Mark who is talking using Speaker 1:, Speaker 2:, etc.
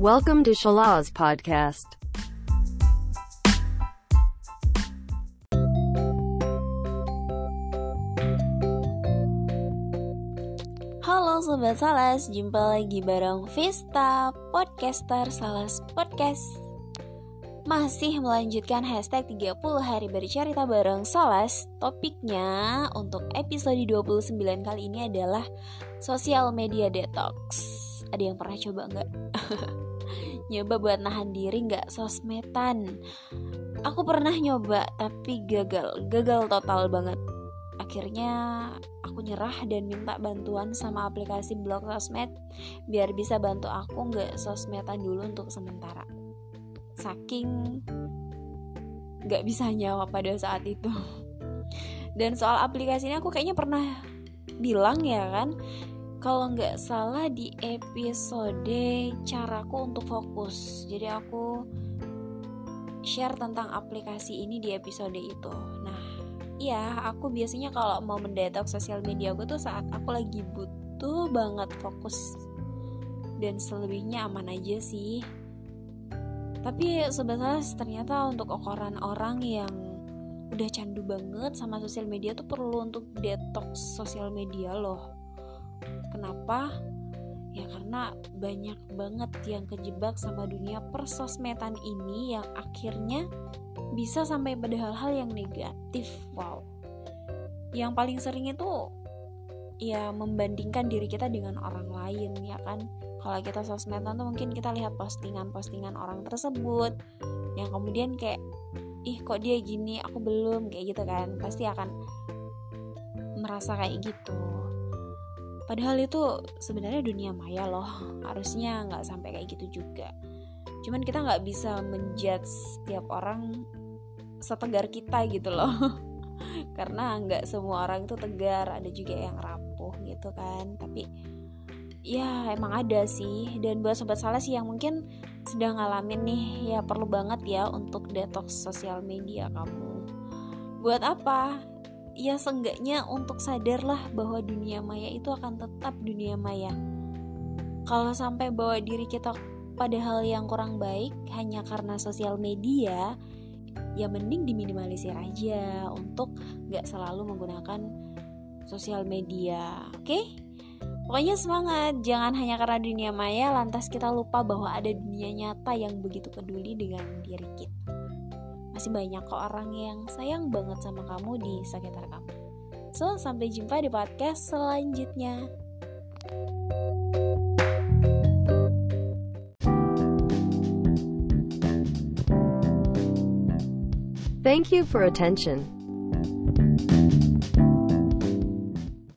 Speaker 1: Welcome to Shalaz Podcast.
Speaker 2: Halo Sobat Salas, jumpa lagi bareng Vista, podcaster Salas Podcast Masih melanjutkan hashtag 30 hari bercerita bareng Salas Topiknya untuk episode 29 kali ini adalah Social Media Detox Ada yang pernah coba nggak? nyoba buat nahan diri nggak sosmedan Aku pernah nyoba tapi gagal, gagal total banget Akhirnya aku nyerah dan minta bantuan sama aplikasi blog sosmed biar bisa bantu aku nggak sosmedan dulu untuk sementara. Saking nggak bisa nyawa pada saat itu. Dan soal aplikasi ini aku kayaknya pernah bilang ya kan, kalau nggak salah di episode caraku untuk fokus. Jadi aku share tentang aplikasi ini di episode itu. Nah, Iya, aku biasanya kalau mau mendetox sosial media aku tuh saat aku lagi butuh banget fokus dan selebihnya aman aja sih. Tapi sebenarnya ternyata untuk ukuran orang yang udah candu banget sama sosial media tuh perlu untuk detox sosial media loh. Kenapa? Ya karena banyak banget yang kejebak sama dunia persosmetan ini yang akhirnya bisa sampai pada hal-hal yang negatif. Wow. Yang paling sering itu ya membandingkan diri kita dengan orang lain ya kan? Kalau kita sosmedan tuh mungkin kita lihat postingan-postingan orang tersebut yang kemudian kayak ih kok dia gini? Aku belum kayak gitu kan. Pasti akan merasa kayak gitu padahal itu sebenarnya dunia maya loh. Harusnya nggak sampai kayak gitu juga. Cuman kita nggak bisa menjudge setiap orang setegar kita gitu loh. Karena nggak semua orang itu tegar. Ada juga yang rapuh gitu kan. Tapi ya emang ada sih. Dan buat sobat salah sih yang mungkin sedang ngalamin nih ya perlu banget ya untuk detox sosial media kamu. Buat apa ya seenggaknya untuk sadarlah bahwa dunia maya itu akan tetap dunia maya kalau sampai bawa diri kita pada hal yang kurang baik hanya karena sosial media ya mending diminimalisir aja untuk gak selalu menggunakan sosial media oke okay? Pokoknya semangat, jangan hanya karena dunia maya lantas kita lupa bahwa ada dunia nyata yang begitu peduli dengan diri kita. Masih banyak kok orang yang sayang banget sama kamu di sekitar kamu. So, sampai jumpa di podcast selanjutnya.
Speaker 1: Thank you for attention.